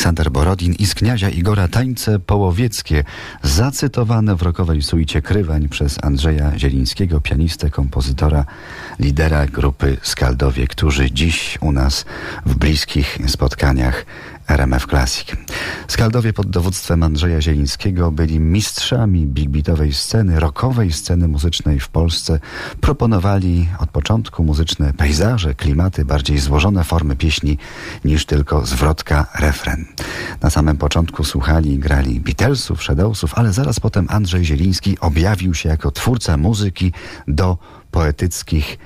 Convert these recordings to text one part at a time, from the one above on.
Aleksander Borodin i z kniazia Igora tańce połowieckie, zacytowane w rokowej suicie Krywań przez Andrzeja Zielińskiego, pianistę, kompozytora, lidera grupy Skaldowie, którzy dziś u nas w bliskich spotkaniach RMF Classic. Skaldowie pod dowództwem Andrzeja Zielińskiego byli mistrzami big beatowej sceny, rockowej sceny muzycznej w Polsce. Proponowali od początku muzyczne pejzaże, klimaty, bardziej złożone formy pieśni niż tylko zwrotka, refren. Na samym początku słuchali i grali Beatlesów, Shadowsów, ale zaraz potem Andrzej Zieliński objawił się jako twórca muzyki do poetyckich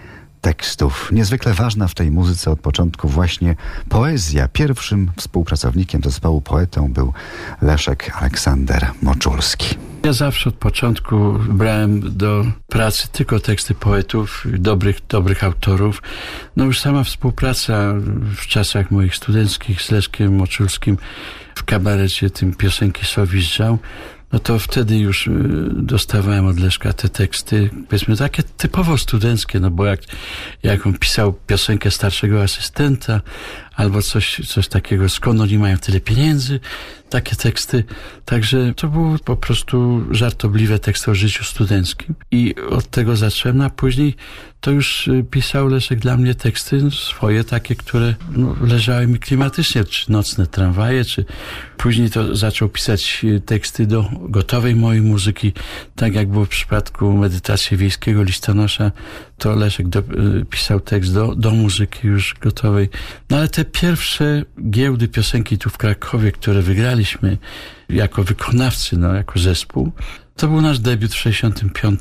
tekstów. Niezwykle ważna w tej muzyce od początku właśnie poezja. Pierwszym współpracownikiem zespołu poetą był Leszek Aleksander Moczulski. Ja zawsze od początku brałem do pracy tylko teksty poetów, dobrych, dobrych autorów. No już sama współpraca w czasach moich studenckich z Leszkiem Moczulskim w kabarecie tym piosenki Sowizdżał, no to wtedy już y, dostawałem od Leszka te teksty, powiedzmy takie typowo studenckie, no bo jak, jak on pisał piosenkę starszego asystenta, albo coś, coś takiego, skąd oni mają tyle pieniędzy, takie teksty. Także to było po prostu żartobliwe teksty o życiu studenckim i od tego zacząłem, a później to już y, pisał Leszek dla mnie teksty swoje, takie, które no, leżały mi klimatycznie, czy nocne tramwaje, czy później to zaczął pisać y, teksty do gotowej mojej muzyki, tak jak było w przypadku medytacji wiejskiego listonosza, to Leszek do, y, pisał tekst do, do muzyki już gotowej. No ale te pierwsze giełdy piosenki tu w Krakowie, które wygraliśmy jako wykonawcy, no jako zespół, to był nasz debiut w 65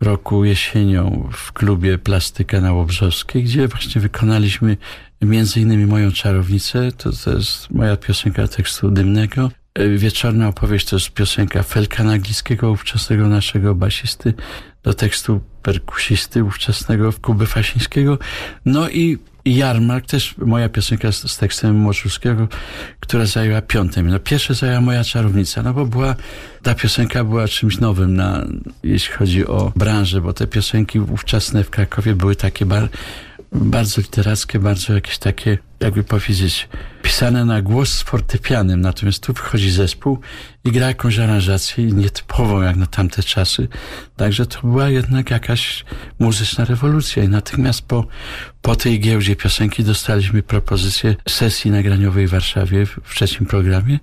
roku jesienią w klubie Plastyka na Łobrzowskiej, gdzie właśnie wykonaliśmy między innymi moją czarownicę, to, to jest moja piosenka tekstu dymnego. Wieczorna opowieść to jest piosenka Felka Nagliskiego, ówczesnego naszego basisty, do tekstu perkusisty ówczesnego Kuby Fasińskiego. No i Jarmark, też moja piosenka z, z tekstem Moczulskiego, która zajęła piąte No pierwsze zajęła moja czarownica, no bo była, ta piosenka była czymś nowym, na, jeśli chodzi o branżę, bo te piosenki ówczesne w Krakowie były takie bar, bardzo literackie, bardzo jakieś takie, jakby powiedzieć, pisane na głos z fortepianem. Natomiast tu wychodzi zespół i gra jakąś aranżację nietypową jak na tamte czasy. Także to była jednak jakaś muzyczna rewolucja. I natychmiast po, po tej giełdzie piosenki dostaliśmy propozycję sesji nagraniowej w Warszawie w trzecim programie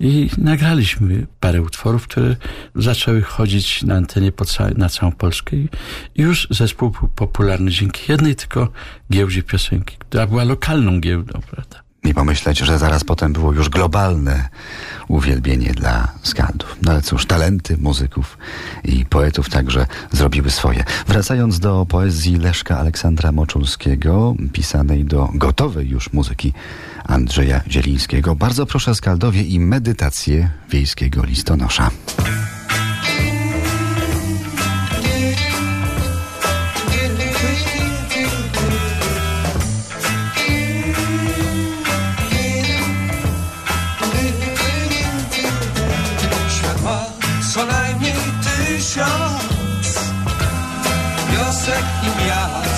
i nagraliśmy parę utworów, które zaczęły chodzić na antenie ca na całą Polskę i już zespół był popularny dzięki jednej tylko giełdzie piosenki, która była lokalną giełdą, prawda? I pomyśleć, że zaraz potem było już globalne uwielbienie dla skaldów. No ale cóż, talenty muzyków i poetów także zrobiły swoje. Wracając do poezji Leszka Aleksandra Moczulskiego, pisanej do gotowej już muzyki Andrzeja Zielińskiego, bardzo proszę skaldowie i medytację wiejskiego listonosza. tysiąc wiosek i miast.